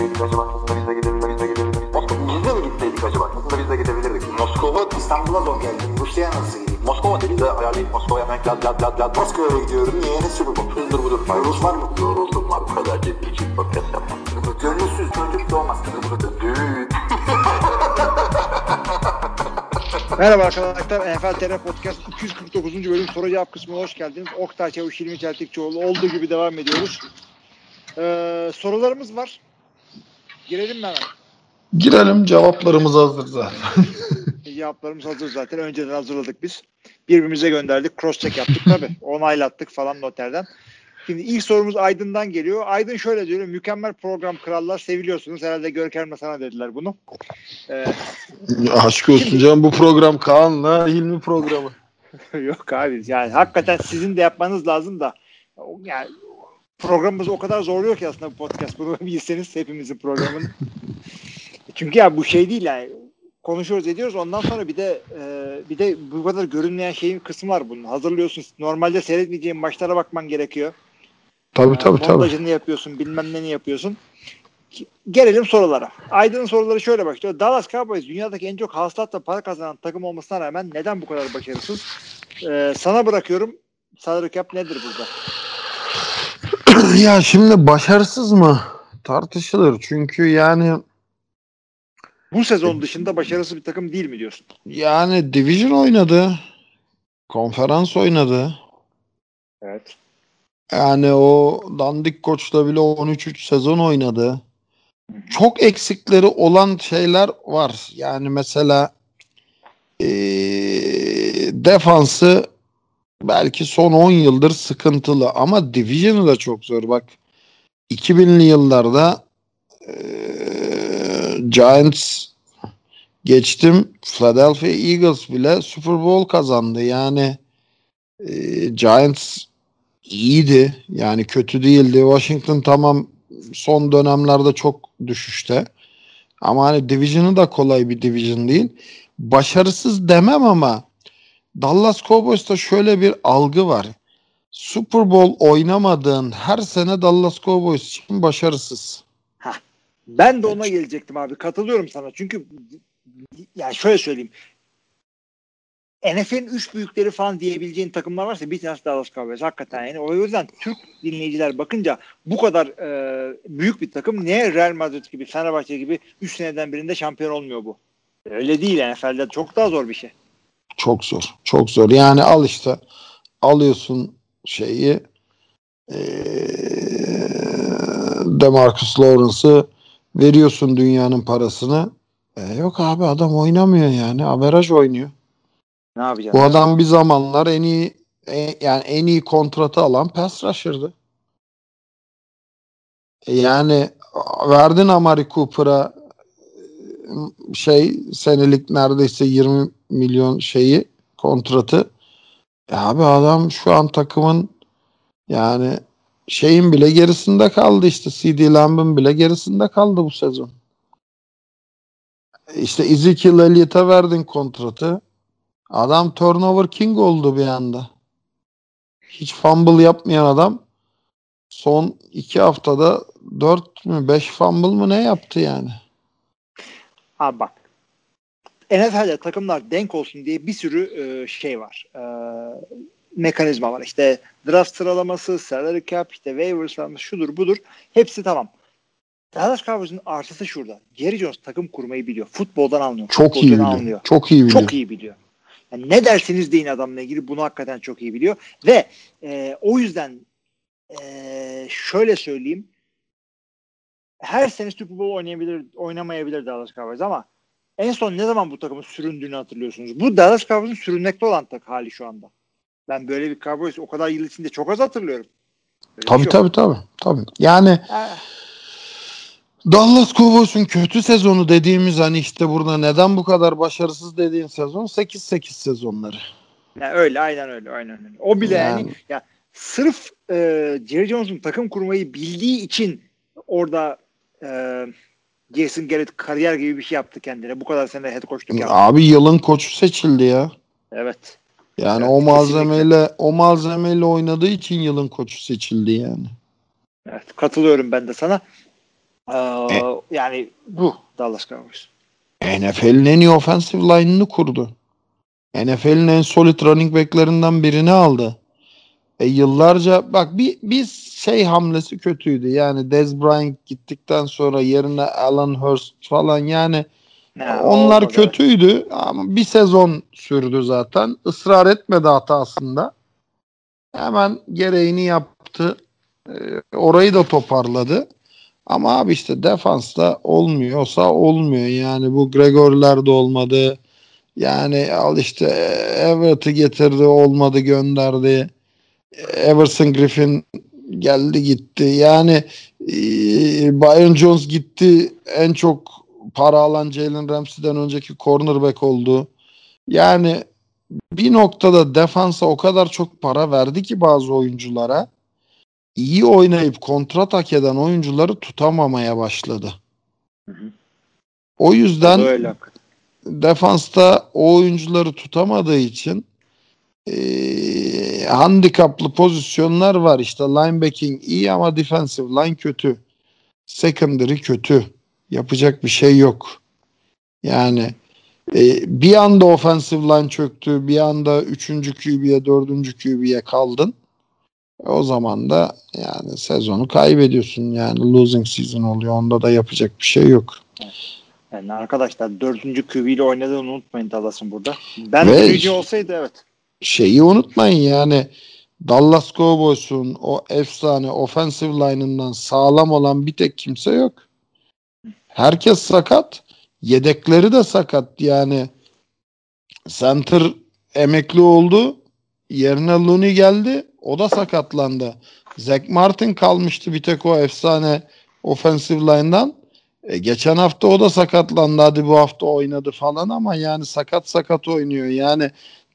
gitseydik acaba? Aslında biz de gidebilirdik. Biz de mi gitseydik acaba? Aslında biz de gidebilirdik. Moskova İstanbul'a zor geldim. Rusya'ya nasıl gideyim? Moskova dedi de ayarlayıp Moskova'ya hemen lad lad lad lad. Moskova'ya gidiyorum. Niye? Ne Super Bowl? Hızdır budur. Rus var mı? Yoruldum var. Bu kadar ciddi için podcast yapmam. Gönülsüz çocuk doğmaz. Merhaba arkadaşlar. NFL TR Podcast 249. bölüm soru cevap kısmına hoş geldiniz. Oktay Çavuş, Hilmi Çeltikçioğlu olduğu gibi devam ediyoruz. Ee, sorularımız var. Girelim mi hemen? Girelim cevaplarımız hazır zaten. Cevaplarımız hazır zaten. Önceden hazırladık biz. Birbirimize gönderdik. Cross check yaptık tabii. Onaylattık falan noterden. Şimdi ilk sorumuz Aydın'dan geliyor. Aydın şöyle diyor. Mükemmel program krallar seviliyorsunuz. Herhalde Görkem'le sana dediler bunu. Ee, Aşk olsun canım bu program Kaan'la Hilmi programı. Yok abi yani hakikaten sizin de yapmanız lazım da yani programımız o kadar zorluyor ki aslında bu podcast. Bunu bilseniz hepimizin programını. Çünkü ya bu şey değil yani konuşuyoruz ediyoruz ondan sonra bir de e, bir de bu kadar görünmeyen şeyin kısmı var bunun. Hazırlıyorsun. Normalde seyretmeyeceğin maçlara bakman gerekiyor. Tabii tabii Ee, tabii. Yapıyorsun, bilmem ne yapıyorsun. Gelelim sorulara. Aydın'ın soruları şöyle başlıyor. Dallas Cowboys dünyadaki en çok hasılatla para kazanan takım olmasına rağmen neden bu kadar başarısız? Ee, sana bırakıyorum. Salary cap nedir burada? Ya şimdi başarısız mı? Tartışılır. Çünkü yani Bu sezon dışında başarısız bir takım değil mi diyorsun? yani division oynadı. Konferans oynadı. Evet. Yani o dandik koçla bile 13-3 sezon oynadı. Çok eksikleri olan şeyler var. Yani mesela eee, defansı belki son 10 yıldır sıkıntılı ama Division'ı da çok zor. Bak 2000'li yıllarda eee, Giants geçtim. Philadelphia Eagles bile Super Bowl kazandı. Yani eee, Giants iyiydi. Yani kötü değildi. Washington tamam son dönemlerde çok düşüşte. Ama hani Division'ı da kolay bir division değil. Başarısız demem ama Dallas Cowboys'ta şöyle bir algı var. Super Bowl oynamadığın her sene Dallas Cowboys için başarısız. Ben de ona gelecektim abi. Katılıyorum sana. Çünkü yani şöyle söyleyeyim. NFL'in üç büyükleri falan diyebileceğin takımlar varsa bir tanesi Dallas Cowboys. Hakikaten yani. O yüzden Türk dinleyiciler bakınca bu kadar e, büyük bir takım niye Real Madrid gibi, Fenerbahçe gibi 3 seneden birinde şampiyon olmuyor bu? Öyle değil NFL'de çok daha zor bir şey. Çok zor. Çok zor. Yani al işte alıyorsun şeyi eee Demarcus Lawrence'ı veriyorsun dünyanın parasını. E, yok abi adam oynamıyor yani. Averaj oynuyor. Ne yapacağız? Bu adam bir zamanlar en iyi e- yani en iyi kontratı alan pass rusher'dı. E, yani verdin Amari Cooper'a şey senelik neredeyse 20 milyon şeyi kontratı. E abi adam şu an takımın yani şeyin bile gerisinde kaldı işte CD Lamb'ın bile gerisinde kaldı bu sezon. İşte Ezekiel Elliott'a verdin kontratı. Adam turnover king oldu bir anda. Hiç fumble yapmayan adam son iki haftada 4 mü 5 fumble mı ne yaptı yani? Abi bak. NFL'de takımlar denk olsun diye bir sürü e, şey var. E, mekanizma var. İşte draft sıralaması, salary cap, işte waiver sıralaması, şudur budur. Hepsi tamam. Dallas Cowboys'un artısı şurada. Jerry Jones takım kurmayı biliyor. Futboldan anlıyor. Çok iyi biliyor. anlıyor. Çok iyi biliyor. Çok iyi biliyor. Yani ne derseniz deyin adamla ilgili bunu hakikaten çok iyi biliyor. Ve e, o yüzden e, şöyle söyleyeyim. Her sene Super Bowl oynayabilir, oynamayabilir Dallas Cowboys ama en son ne zaman bu takımın süründüğünü hatırlıyorsunuz. Bu Dallas Cowboys'un sürünmekte olan tak hali şu anda. Ben böyle bir Cowboys o kadar yıl içinde çok az hatırlıyorum. Böyle Tabii şey tabii tabii. tabii. Yani Dallas Cowboys'un kötü sezonu dediğimiz hani işte burada neden bu kadar başarısız dediğin sezon 8-8 sezonları. yani öyle aynen öyle aynen öyle. O bile yani, Yani- ya sırf e, Jerry Jones'un takım kurmayı bildiği için orada e, Jason Garrett kariyer gibi bir şey yaptı kendine. Bu kadar sene head coachluk yaptı. Abi yılın koçu seçildi ya. Evet. Yani Evet, o malzemeyle o malzemeyle oynadığı için yılın koçu seçildi yani. Evet. Katılıyorum ben de sana. Ee, E- yani bu Dallas Cowboys. NFL'in en iyi offensive line'ını kurdu. NFL'in en solid running back'lerinden birini aldı. E yıllarca bak bir bir şey hamlesi kötüydü. Yani Dez Bryant gittikten sonra yerine Alan Hurst falan yani Ha, onlar olmadı. kötüydü ama bir sezon sürdü zaten. Israr etmedi hatasında. Hemen gereğini yaptı. E, orayı da toparladı. Ama abi işte defansta olmuyorsa olmuyor. Yani bu Gregor'lar da olmadı. Yani al işte Everett'i getirdi olmadı gönderdi. Everson Griffin geldi gitti. Yani e, Byron Jones gitti. En çok para alan Jalen Ramsey'den önceki cornerback oldu. Yani bir noktada defansa o kadar çok para verdi ki bazı oyunculara iyi oynayıp kontrat hak eden oyuncuları tutamamaya başladı. Hı hı. O yüzden defansta o oyuncuları tutamadığı için eee handikaplı pozisyonlar var. İşte linebacking iyi ama defensive line kötü. Secondary kötü. Yapacak bir şey yok. Yani e, bir anda offensive line çöktü. Bir anda 3. QB'ye 4. QB'ye kaldın. E, o zaman da yani sezonu kaybediyorsun. Yani losing season oluyor. Onda da yapacak bir şey yok. Yani arkadaşlar dördüncü QB ile oynadığını unutmayın Dallas'ın burada. Ben Ve- birinci olsaydı evet. Şeyi unutmayın yani Dallas Cowboys'un o efsane offensive line'ından sağlam olan bir tek kimse yok. Herkes sakat. Yedekleri de sakat. Yani center emekli oldu. Yerine Looney geldi. O da sakatlandı. Zach Martin kalmıştı bir tek o efsane offensive line'dan. E, geçen hafta o da sakatlandı. Hadi bu hafta oynadı falan ama yani sakat sakat oynuyor. Yani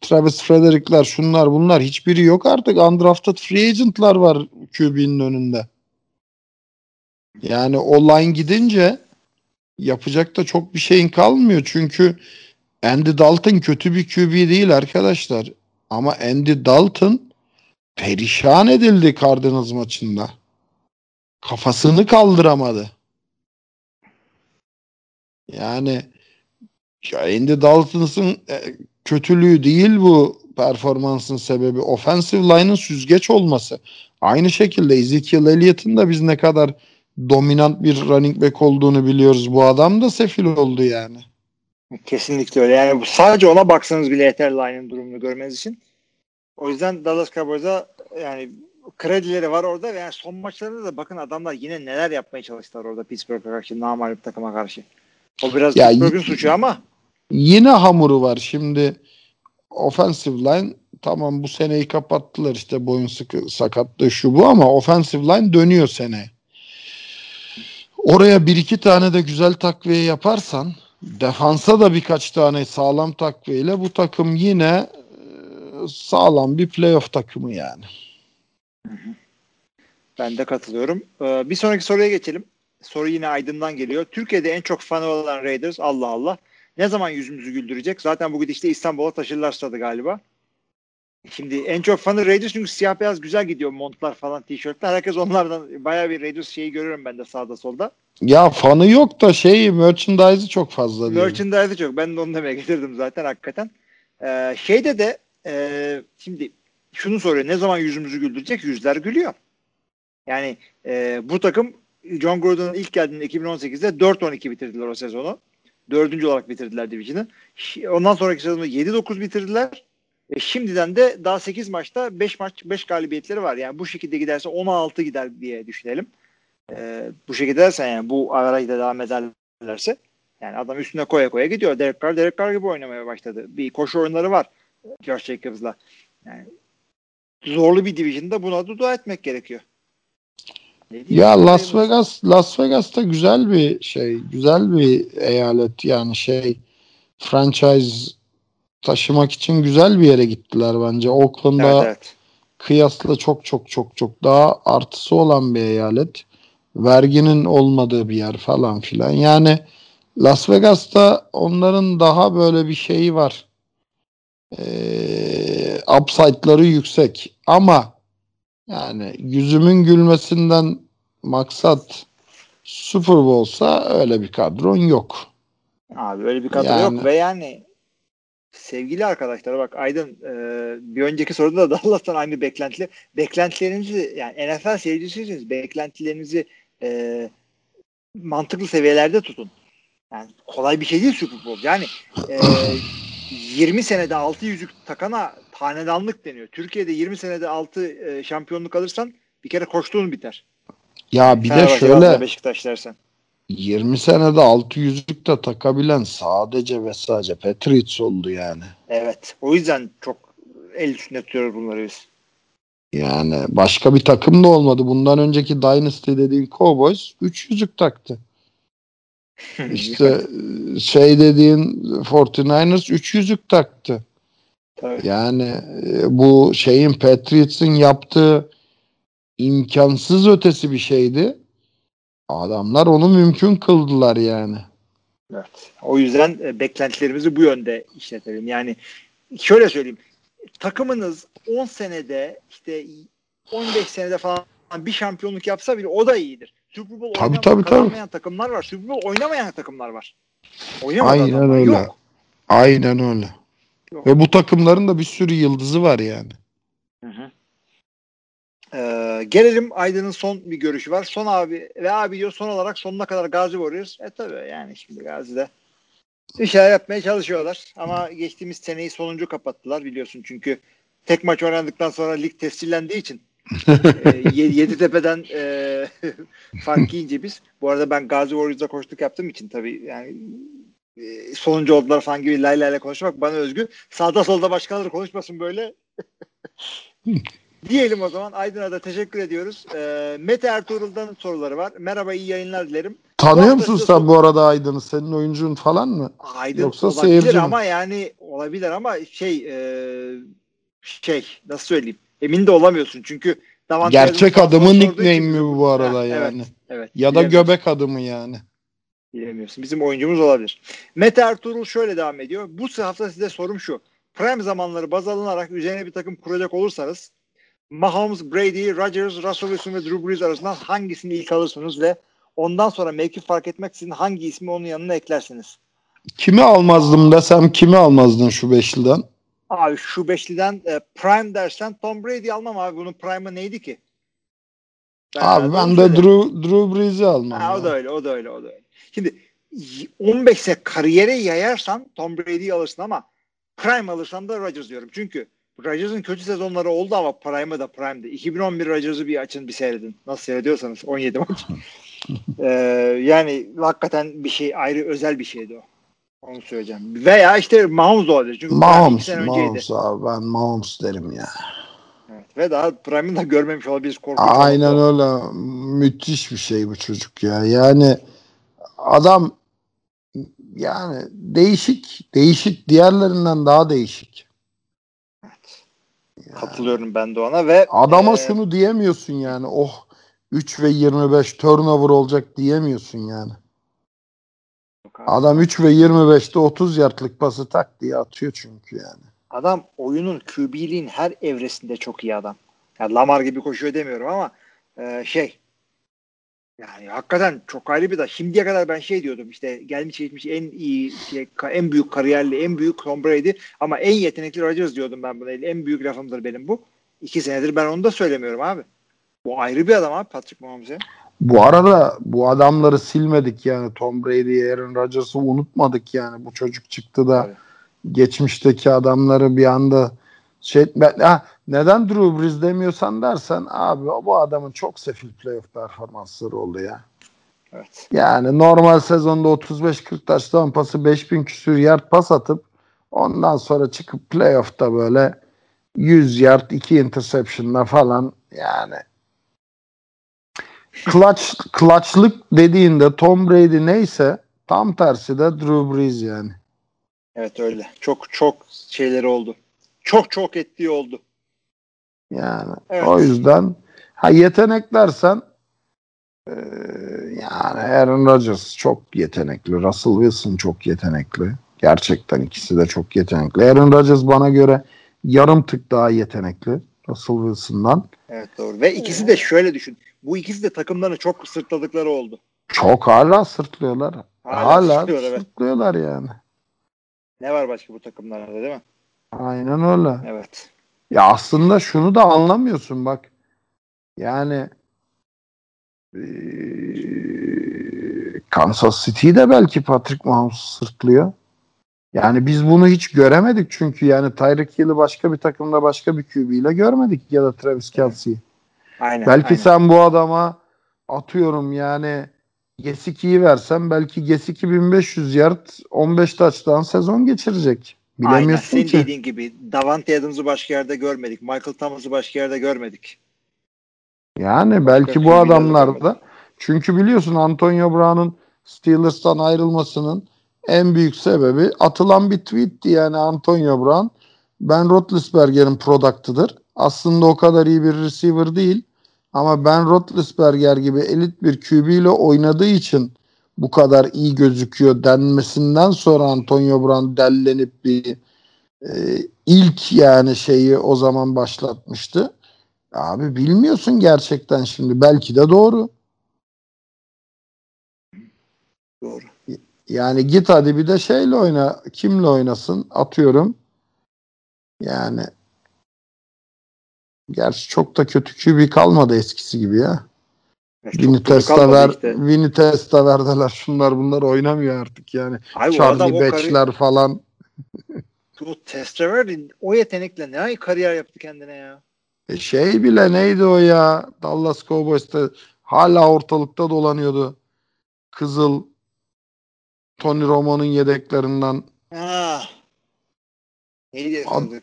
Travis Frederick'ler şunlar bunlar hiçbiri yok artık. Undrafted free agent'lar var QB'nin önünde. Yani o line gidince yapacak da çok bir şeyin kalmıyor. Çünkü Andy Dalton kötü bir QB değil arkadaşlar. Ama Andy Dalton perişan edildi Cardinals maçında. Kafasını kaldıramadı. Yani ya Andy Dalton'ın e, kötülüğü değil bu performansın sebebi. Offensive line'ın süzgeç olması. Aynı şekilde Ezekiel Elliott'ın da biz ne kadar dominant bir running back olduğunu biliyoruz. Bu adam da sefil oldu yani. Kesinlikle öyle. Yani sadece ona baksanız bile yeter line'ın durumunu görmeniz için. O yüzden Dallas Cowboys'a yani kredileri var orada ve yani son maçlarında da bakın adamlar yine neler yapmaya çalıştılar orada Pittsburgh'a karşı, namalip takıma karşı. O biraz Ya Pittsburgh'ın y- suçu ama Yine hamuru var. Şimdi offensive line tamam bu seneyi kapattılar işte boyun sıkı sakatlığı şu bu ama offensive line dönüyor sene. Oraya bir iki tane de güzel takviye yaparsan defansa da birkaç tane sağlam takviyeyle bu takım yine e, sağlam bir playoff takımı yani. ben de katılıyorum. Ee, bir sonraki soruya geçelim. Soru yine Aydın'dan geliyor. Türkiye'de en çok fanı olan Raiders Allah Allah. Ne zaman yüzümüzü güldürecek? Zaten bu gidişte İstanbul'a taşırlar stadı galiba. Şimdi en çok fanı Raiders çünkü siyah beyaz güzel gidiyor montlar falan tişörtler. Herkes onlardan bayağı bir Raiders şeyi görüyorum ben de sağda solda. Ya fanı yok da şey merchandise'ı çok fazla. Merchandise'ı çok. Ben de onu demeye getirdim zaten hakikaten. Ee, şeyde de e, şimdi şunu soruyor. Ne zaman yüzümüzü güldürecek? Yüzler gülüyor. Yani e, bu takım John Gordon'un ilk geldiğinde 2018'de 4-12 bitirdiler o sezonu. Dördüncü olarak bitirdiler Division'ı. Ondan sonraki sezonu 7-9 bitirdiler. E, şimdiden de daha 8 maçta 5 maç 5 galibiyetleri var. Yani bu şekilde giderse 16 gider diye düşünelim. E, bu şekilde giderse yani bu arayla devam ederlerse yani adam üstüne koya koya gidiyor. Derek Carr, Derek Carr gibi oynamaya başladı. Bir koşu oyunları var Josh Jacobs'la. Yani zorlu bir division'da buna da dua etmek gerekiyor. Ya Las Vegas Las Vegas'ta güzel bir şey, güzel bir eyalet yani şey franchise taşımak için güzel bir yere gittiler bence. Oakland'a Evet, evet. kıyasla çok çok çok çok daha artısı olan bir eyalet. Verginin olmadığı bir yer falan filan. Yani Las Vegas'ta onların daha böyle bir şeyi var. Ee, upside'ları yüksek. Ama yani yüzümün gülmesinden maksat Super Bowl'sa öyle bir kadron yok. Abi öyle bir kadro Yani- yok ve yani sevgili arkadaşlar bak Aydın e, bir önceki soruda da Dallas'tan aynı beklentiler. Beklentilerinizi yani NFL seyircisiyseniz beklentilerinizi e, mantıklı seviyelerde tutun. Yani kolay bir şey değil Super Bowl. Yani e, 20 senede 6 yüzük takana hanedanlık deniyor. Türkiye'de 20 senede 6 e, şampiyonluk alırsan bir kere koştuğun biter. Ya bir de Fenerbahçe, şöyle Galatasaray, Beşiktaş dersen. 20 senede 6 yüzlük de takabilen sadece ve sadece Patriots oldu yani. Evet. O yüzden çok el üstünde tutuyoruz bunları biz. Yani başka bir takım da olmadı. Bundan önceki Dynasty dediğin Cowboys 3 yüzük taktı. İşte e, şey dediğin 49ers 3 yüzük taktı. Tabii. Yani e, bu şeyin Patriots'ın yaptığı imkansız ötesi bir şeydi. Adamlar onu mümkün kıldılar yani. Evet. O yüzden e, beklentilerimizi bu yönde işletelim. Yani şöyle söyleyeyim. Takımınız 10 senede işte 15 senede falan bir şampiyonluk yapsa bile o da iyidir. Super Bowl Tabii, tabii, tabii. takımlar var. Super Bowl oynamayan takımlar var. Oynamadı Aynen öyle. Yok. Aynen öyle. Yok. Ve bu takımların da bir sürü yıldızı var yani. Hı hı. Ee, gelelim Aydın'ın son bir görüşü var. Son abi ve abi diyor son olarak sonuna kadar Gazi Warriors. E tabi yani şimdi Gazi'de bir şeyler yapmaya çalışıyorlar. Ama geçtiğimiz seneyi sonuncu kapattılar biliyorsun. Çünkü tek maç oynadıktan sonra lig tescillendiği için e, Ye- Yeditepe'den e, fark yiyince biz. Bu arada ben Gazi Warriors'da koştuk yaptığım için tabii yani e, sonuncu oldular falan gibi lay lay konuşmak bana özgü. Sağda solda başkaları konuşmasın böyle. Diyelim o zaman Aydın'a da teşekkür ediyoruz. Ee, Mete Ertuğrul'dan soruları var. Merhaba iyi yayınlar dilerim. Tanıyor musun sen son- bu arada Aydın'ı? Senin oyuncun falan mı? Aydın Yoksa olabilir seyirci mi? ama yani olabilir ama şey e, şey nasıl söyleyeyim emin de olamıyorsun çünkü Davante Gerçek sorduğu nickname mi bu arada Ha, yani? Evet, evet. Ya da göbek adımı yani. Bilemiyorsun. Bizim oyuncumuz olabilir. Mete Ertuğrul şöyle devam ediyor. Bu hafta size sorum şu. Prime zamanları baz alınarak üzerine bir takım kuracak olursanız Mahomes, Brady, Rodgers, Russell Wilson ve Drew Brees arasından hangisini ilk alırsınız ve ondan sonra mevki fark etmeksizin hangi ismi onun yanına eklersiniz? Kimi almazdım desem kimi almazdın şu beşliden? Abi şu beşliden e, Prime dersen Tom Brady almam abi. Bunun Prime'ı neydi ki? Abi ben de. Drew, Drew Brees'i almam. Ha, o da öyle, o da öyle, o da öyle. Şimdi y- 15'e kariyere yayarsan Tom Brady'yi alırsın ama Prime alırsan da Rodgers diyorum. Çünkü Rodgers'ın kötü sezonları oldu ama Prime'ı da Prime'di. 2011 Rodgers'ı bir açın bir seyredin. Nasıl seyrediyorsanız 17 maç. Ee, yani hakikaten bir şey ayrı özel bir şeydi o. Onu söyleyeceğim. Veya işte Mahomes olabilir. Çünkü Mahomes. Mahomes abi ben Mahomes derim ya. Evet. Ve daha Prime'ını da görmemiş olabiliriz. Korkunç Aynen oldu. öyle. Müthiş bir şey bu çocuk ya. Yani adam yani değişik, değişik diğerlerinden daha değişik. Katılıyorum ben de ona ve Adama e, şunu diyemiyorsun yani. Oh 3 ve 25 turnover olacak diyemiyorsun yani. Adam 3 ve 25'te 30 yardlık pası tak diye atıyor çünkü yani. Adam oyunun QB'liğin her evresinde çok iyi adam. Yani Lamar gibi koşuyor demiyorum ama e, şey yani hakikaten çok ayrı bir da. Şimdiye kadar ben şey diyordum işte gelmiş geçmiş en iyi şey, en büyük kariyerli en büyük Tom Brady ama en yetenekli Rodgers diyordum ben buna. En büyük lafımdır benim bu. İki senedir ben onu da söylemiyorum abi. Bu ayrı bir adam abi Patrick Mahomes'e. Bu arada bu adamları silmedik yani. Tom Brady'yi, Aaron Rodgers'ı unutmadık yani. Bu çocuk çıktı da Tabii. geçmişteki adamları bir anda şey ben, ha, neden Drew Brees demiyorsan dersen abi bu adamın çok sefil playoff performansları oldu ya. Evet. Yani normal sezonda 35-40 taştan pası 5000 küsür yard pas atıp ondan sonra çıkıp playoff'ta böyle 100 yard 2 interception'la falan yani clutch, clutch'lık dediğinde Tom Brady neyse tam tersi de Drew Brees yani. Evet öyle. Çok çok şeyleri oldu. Çok çok ettiği oldu. Yani Evet. o yüzden ha yetenek dersen eee, yani Aaron Rodgers çok yetenekli. Russell Wilson çok yetenekli. Gerçekten ikisi de çok yetenekli. Aaron Rodgers bana göre yarım tık daha yetenekli Russell Wilson'dan. Evet doğru. Ve ikisi de şöyle düşün. Bu ikisi de takımlarını çok sırtladıkları oldu. Çok hala sırtlıyorlar. Hala Hala, sırtlıyorlar, evet. sırtlıyorlar yani. Ne var başka bu takımlarda değil mi? Aynen öyle. Evet. Ya aslında şunu da anlamıyorsun bak. Yani eee, Kansas City'yi de belki Patrick Mahomes sırtlıyor. Yani biz bunu hiç göremedik çünkü yani Tyreek Hill'i başka bir takımda başka bir QB ile görmedik ya da Travis Kelsey'yi. Aynen. Belki aynen. sen bu adama atıyorum yani Gesicki'yi versen belki Gesicki 1500 yard 15 taçtan sezon geçirecek. Aynen. Bilemiyorsun Senin ki. dediğin gibi Davante Adams'ı başka yerde görmedik. Michael Thomas'ı başka yerde görmedik. Yani belki bu QB'leri adamlar da çünkü biliyorsun Antonio Brown'un Steelers'tan ayrılmasının en büyük sebebi atılan bir tweetti yani Antonio Brown Ben Roethlisberger'in product'ıdır. Aslında o kadar iyi bir receiver değil ama Ben Roethlisberger gibi elit bir QB ile oynadığı için bu kadar iyi gözüküyor denmesinden sonra Antonio Brown dellenip bir e, ilk yani şeyi o zaman başlatmıştı. Abi bilmiyorsun gerçekten şimdi. Belki de doğru. Doğru. Yani git hadi bir de şeyle oyna. Kimle oynasın? Atıyorum. Yani gerçi çok da kötü QB kalmadı eskisi gibi ya. Vini Testa ver, işte. Vini Testa verdiler. Şunlar bunlar oynamıyor artık yani. Abi Charlie o kari- Batch'ler falan. o Testraver o yetenekle ne ay kariyer yaptı kendine ya. E şey bile neydi o ya? Dallas Cowboys'ta hala ortalıkta dolanıyordu. Kızıl Tony Romo'nun yedeklerinden Ah. Neydi? Ad- adı?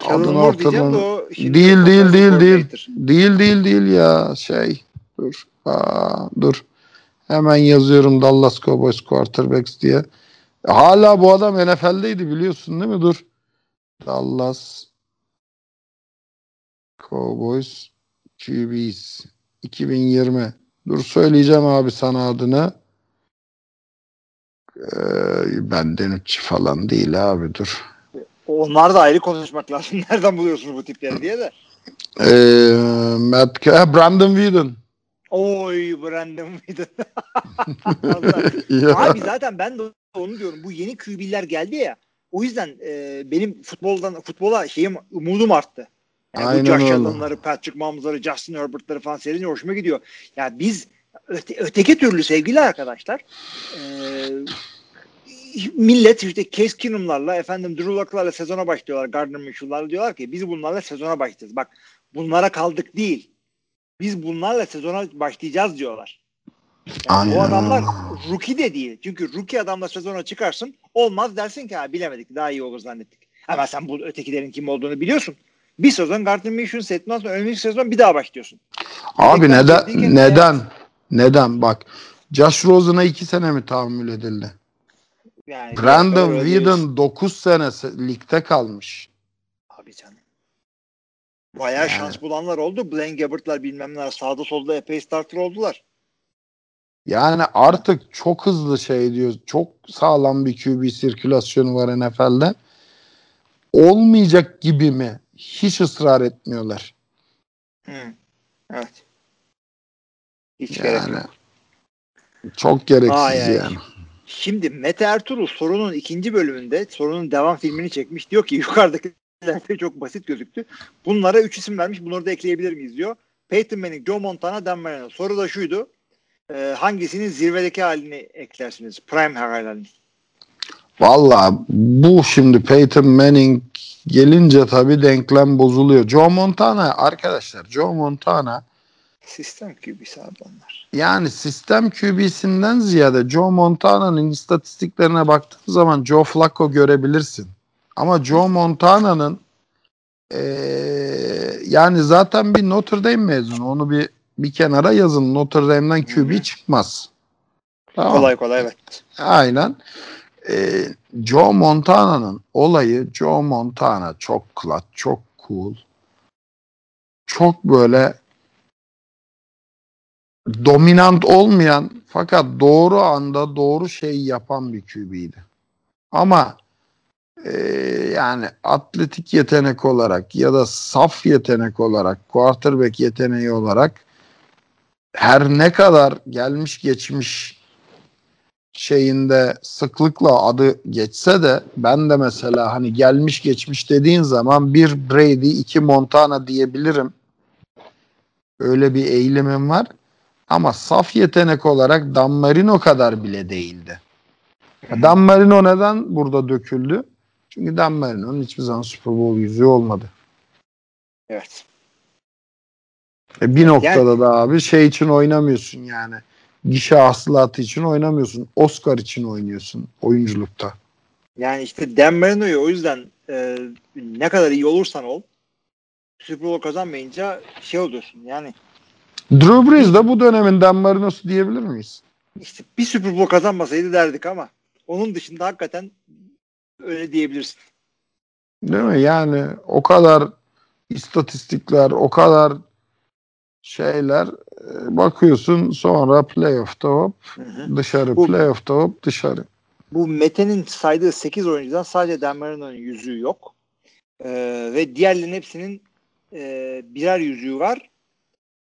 Kellen adını diyeceğim de Değil, değil, değil, değil. Değil değil değil ya şey dur. Aa, dur. Hemen yazıyorum Dallas Cowboys quarterbacks diye. Hala bu adam NFL'deydi biliyorsun değil mi? Dur. Dallas Cowboys QBs 2020 dur söyleyeceğim abi sana adını. Ee, benden üç falan değil abi dur. Onlar da ayrı konuşmak lazım. Nereden buluyorsunuz bu tipleri diye de. ee, Matt, Brandon Whedon Oy Brandon Whedon. Abi zaten ben de onu diyorum. Bu yeni QB'ler geldi ya. O yüzden e, benim futboldan futbola şeyim umudum arttı. Yani Aynen bu Josh. Allen'ları, Patrick Mahomes'ları, Justin Herbert'ları falan seyredince hoşuma gidiyor. Ya biz öte, öteki türlü sevgili arkadaşlar e, millet işte Case Keenum'larla efendim Drew Lock'larla sezona başlıyorlar. Gardner Minshew'larla diyorlar ki biz bunlarla sezona başlayacağız. Bak bunlara kaldık değil. Biz bunlarla sezona başlayacağız diyorlar. Yani bu Aynen adamlar rookie de değil. Çünkü rookie adamla sezona çıkarsın. Olmaz dersin ki ha bilemedik daha iyi olur zannettik. Ama sen bu ötekilerin kim olduğunu biliyorsun. Bir sezon Gardner Minshew'un settinden sonra önümüzdeki sezon bir daha başlıyorsun. Abi Yedekten neden girdiyken neden neden bak Josh Rosen'a iki sene mi tahammül edildi? Yani Brandon Whedon 9 sene se- ligde kalmış. Abi canım. Bayağı Yani. şans bulanlar oldu. Blaine Gabbert'lar bilmem neler sağda solda epey starter oldular. Yani artık çok hızlı şey diyor. Çok sağlam bir QB sirkülasyonu var NFL'de. Olmayacak gibi mi? Hiç ısrar etmiyorlar. Hı. Evet. Hiç gerek Yani yok. çok gereksiz Ay, ay. yani. Şimdi Mete Ertuğrul sorunun ikinci bölümünde sorunun devam filmini çekmiş. Diyor ki yukarıdakiler de çok basit gözüktü. Bunlara üç isim vermiş. Bunları da ekleyebilir miyiz diyor. Peyton Manning, Joe Montana, Dan Marino. Soru da şuydu. Ee, hangisinin zirvedeki halini eklersiniz? Prime halini. Valla bu şimdi Peyton Manning gelince tabii denklem bozuluyor. Joe Montana arkadaşlar Joe Montana Sistem QB'si abi onlar. yani sistem QB'sinden ziyade Joe Montana'nın istatistiklerine baktığın zaman Joe Flacco görebilirsin. Ama Joe Montana'nın eee, yani zaten bir Notre Dame mezunu. Onu bir bir kenara yazın. Notre Dame'den QB çıkmaz. Tamam. Kolay kolay evet. Aynen. Ee, Joe Montana'nın olayı Joe Montana çok clutch, çok cool. Çok böyle dominant olmayan fakat doğru anda doğru şeyi yapan bir QB'ydi. Ama e, yani atletik yetenek olarak ya da saf yetenek olarak, quarterback yeteneği olarak her ne kadar gelmiş geçmiş şeyinde sıklıkla adı geçse de ben de mesela hani gelmiş geçmiş dediğin zaman bir Brady iki Montana diyebilirim. Öyle bir eğilimim var. Ama saf yetenek olarak Dan Marino kadar bile değildi. Dan Marino neden burada döküldü? Çünkü Dan Marino'nun hiçbir zaman Super Bowl yüzüğü olmadı. Evet. E bir noktada da abi şey için oynamıyorsun yani. Gişe hasılatı için oynamıyorsun. Oscar için oynuyorsun oyunculukta. Yani işte Dan Marino'yu o yüzden e, ne kadar iyi olursan ol Super Bowl kazanmayınca şey oluyorsun yani Drew Brees de bu dönemin Dan Marino'su diyebilir miyiz? işte bir Super Bowl kazanmasaydı derdik ama onun dışında hakikaten öyle diyebilirsin. Değil mi? Yani o kadar istatistikler, o kadar şeyler e, bakıyorsun sonra playoff'ta hop Hı hı. dışarı, Bu- playoff'ta hop dışarı. Bu Mete'nin saydığı 8 oyuncudan sadece Dan Marino'nun yüzüğü yok. Ee, ve diğerlerinin hepsinin e, birer yüzüğü var.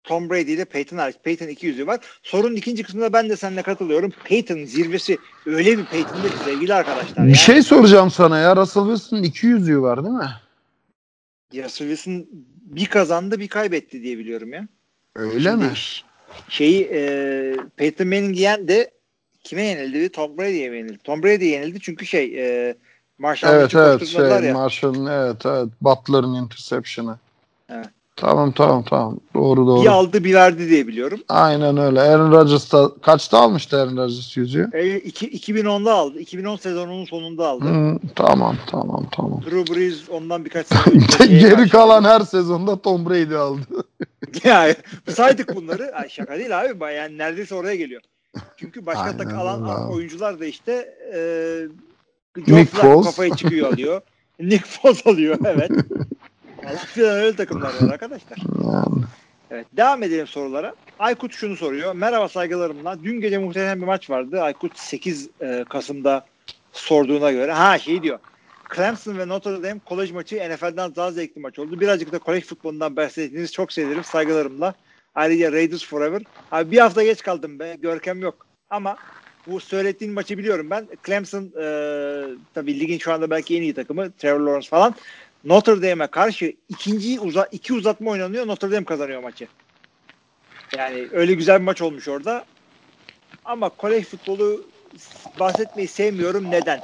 Tom Brady ile Peyton hariç. Peyton iki yüzüğü var. Sorunun ikinci kısmında ben de seninle katılıyorum. Peyton zirvesi öyle bir Peyton'da ki sevgili arkadaşlar. Bir yani. şey soracağım sana ya. Russell Wilson'ın iki yüzüğü var değil mi? Russell Wilson bir kazandı bir kaybetti diye biliyorum ya. Öyle Şimdi mi? Şeyi e, Peyton Manning yendi de kime yenildi? Tom Brady'ye yenildi? Tom Brady'ye yenildi çünkü şey e, Marshall Evet evet şey ya. Marshall'ın evet evet Butler'ın interception'ı. Evet. Tamam tamam tamam. Doğru doğru. Bir aldı bir verdi diye biliyorum. Aynen öyle. Aaron Rodgers da kaçta almıştı Aaron Rodgers yüzüğü? E, iki, 2010'da aldı. 2010 sezonunun sonunda aldı. Hı, tamam tamam tamam. Drew Brees ondan birkaç şeye Geri kalan her sezonda Tom Brady aldı. yani saydık bunları. Ay şaka değil abi. Yani neredeyse oraya geliyor. Çünkü başka Aynen tak alan abi. oyuncular da işte e, Nick Nick Foles. kafayı çıkıyor alıyor. Nick Foles alıyor evet. Filan öyle takımlar var arkadaşlar. Yani. Evet devam edelim sorulara. Aykut şunu soruyor. Merhaba saygılarımla. Dün gece muhtemelen bir maç vardı. Aykut 8 e, Kasım'da sorduğuna göre. Ha şey diyor. Clemson ve Notre Dame kolej maçı NFL'den daha zevkli maç oldu. Birazcık da kolej futbolundan bahsettiğiniz çok sevinirim. Saygılarımla. Ayrıca Raiders Forever. Abi bir hafta geç kaldım be. Görkem yok. Ama bu söylediğin maçı biliyorum ben. Clemson e, tabii ligin şu anda belki en iyi takımı. Trevor Lawrence falan. Notre Dame'e karşı ikinci uza iki uzatma oynanıyor. Notre Dame kazanıyor maçı. Yani öyle güzel bir maç olmuş orada. Ama kolej futbolu bahsetmeyi sevmiyorum. Neden?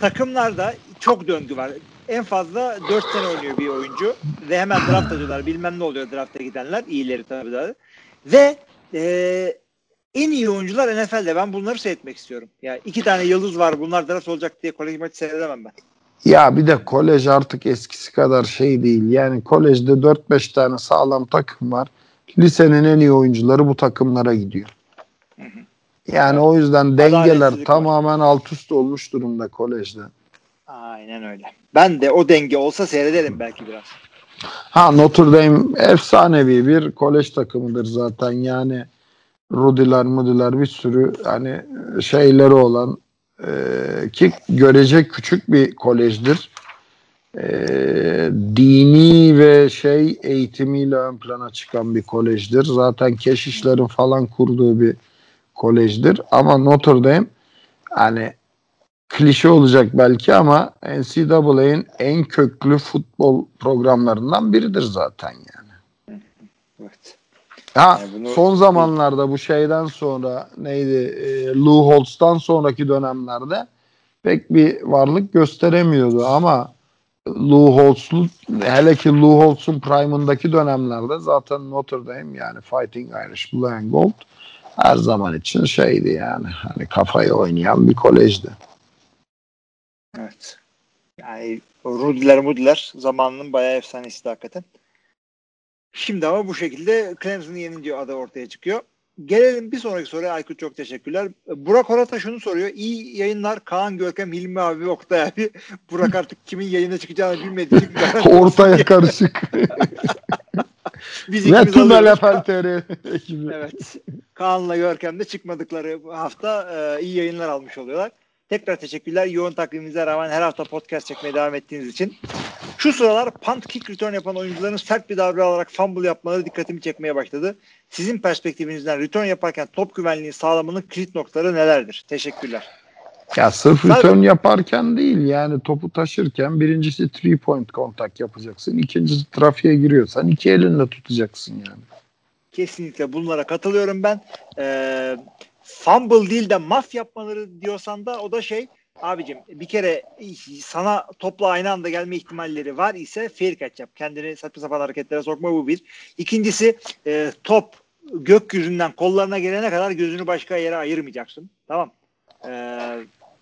Takımlarda çok döngü var. En fazla 4 sene oynuyor bir oyuncu ve hemen draft alıyorlar. Bilmem ne oluyor drafta gidenler. iyileri tabii daha. Ve e, en iyi oyuncular NFL'de. Ben bunları seyretmek istiyorum. Yani iki tane yıldız var. Bunlar draft olacak diye kolej maçı seyredemem ben. Ya bir de kolej artık eskisi kadar şey değil. Yani kolejde 4-5 tane sağlam takım var. Lisenin en iyi oyuncuları bu takımlara gidiyor. Yani o yüzden dengeler Adaletsizlik var. tamamen alt üst olmuş durumda kolejde. Aynen öyle. Ben de o denge olsa seyrederim belki biraz. Ha Notre Dame efsanevi bir kolej takımıdır zaten yani Rudiler, Mudiler bir sürü hani şeyleri olan e, ki görecek küçük bir kolejdir. E, dini ve şey eğitimiyle ön plana çıkan bir kolejdir. Zaten keşişlerin falan kurduğu bir kolejdir. Ama Notre Dame hani klişe olacak belki ama NCAA'nin en köklü futbol programlarından biridir zaten yani. Evet. Ha Yani bunu- son zamanlarda bu şeyden sonra neydi e, Lou Holtz'tan sonraki dönemlerde pek bir varlık gösteremiyordu ama Lou Holtz'lu hele ki Lou Holtz'un prime'ındaki dönemlerde zaten Notre Dame yani Fighting Irish Blue and Gold her zaman için şeydi yani hani kafayı oynayan bir kolejdi. Evet. Yani Rudiler Mudiler zamanının bayağı efsanesi hakikaten. Şimdi ama bu şekilde Clemson'ı yenince adı ortaya çıkıyor. Gelelim bir sonraki soruya Aykut çok teşekkürler. Burak Orata şunu soruyor. İyi yayınlar Kaan Görkem Hilmi abi Oktay abi. Burak artık kimin yayına çıkacağını bilmediği için Ortaya karışık. Biz ikimiz tüm alıyoruz. NFL TR ekibi. Evet. Kaan'la Görkem de çıkmadıkları hafta e, iyi yayınlar almış oluyorlar. Tekrar teşekkürler. Yoğun takvimimize rağmen her hafta podcast çekmeye devam ettiğiniz için. Şu sıralar punt kick return yapan oyuncuların sert bir davranış alarak fumble yapmaları dikkatimi çekmeye başladı. Sizin perspektifinizden return yaparken top güvenliği sağlamanın kilit noktaları nelerdir? Teşekkürler. Ya sırf return yaparken değil yani topu taşırken birincisi three point kontak yapacaksın. İkincisi trafiğe giriyorsan iki elinle tutacaksın yani. Kesinlikle bunlara katılıyorum ben. Ee, fumble değil de maf yapmaları diyorsan da o da şey abicim bir kere sana topla aynı anda gelme ihtimalleri var ise fair catch yap. Kendini saçma sapan hareketlere sokma bu bir. İkincisi e, top gökyüzünden kollarına gelene kadar gözünü başka yere ayırmayacaksın. Tamam. Ee,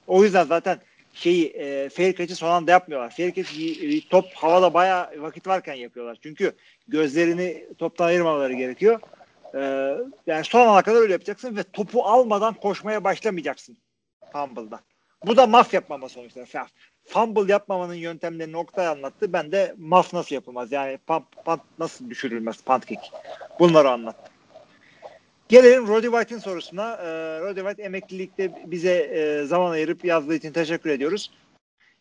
o yüzden zaten şeyi e, fair catch'i son anda yapmıyorlar. Fair catch e, top havada bayağı vakit varken yapıyorlar. Çünkü gözlerini toptan ayırmamaları gerekiyor. Ee, yani son ana kadar öyle yapacaksın ve topu almadan koşmaya başlamayacaksın fumble'da. Bu da maf yapmama sonuçta. Fumble yapmamanın yöntemlerini Oktay anlattı. Ben de maf nasıl yapılmaz? Yani punt, punt nasıl düşürülmez? Punt kick. Bunları anlattım. Gelelim Roddy White'in sorusuna. Ee, Roddy White emeklilikte bize e, zaman ayırıp yazdığı için teşekkür ediyoruz.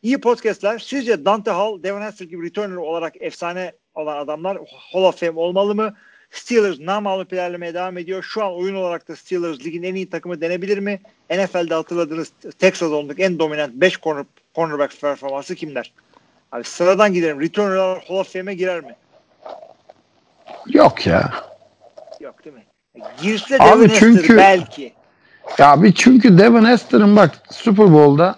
İyi podcastler. Sizce Dante Hall, Devon Hester gibi returner olarak efsane olan adamlar Hall of Fame olmalı mı? Steelers namağlup ilerlemeye devam ediyor. Şu an oyun olarak da Steelers ligin en iyi takımı denebilir mi? NFL'de hatırladığınız Texas ondaki en dominant 5 corner, cornerback performansı kimler? Abi sıradan gidelim. Returner'lar Hall of Fame'e girer mi? Yok ya. Yok değil mi? Girse Abi Devon Hester çünkü- belki. Ya bir çünkü Devin Hester'ın bak Super Bowl'da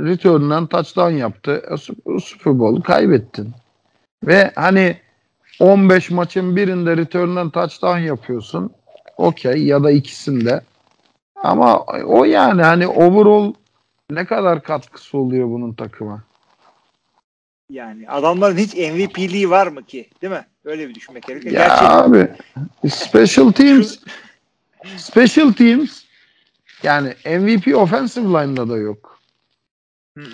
return'dan touchdown yaptı. E, Su- Super Bowl'u kaybettin. Ve hani 15 maçın birinde return'dan touchdown yapıyorsun. Okey ya da ikisinde. Ama o yani hani overall ne kadar katkısı oluyor bunun takıma? Yani adamların hiç MVP'liği var mı ki? Değil mi? Öyle bir düşünmek gerekiyor. Ya Gerçi abi special teams special teams yani MVP offensive line'da da yok.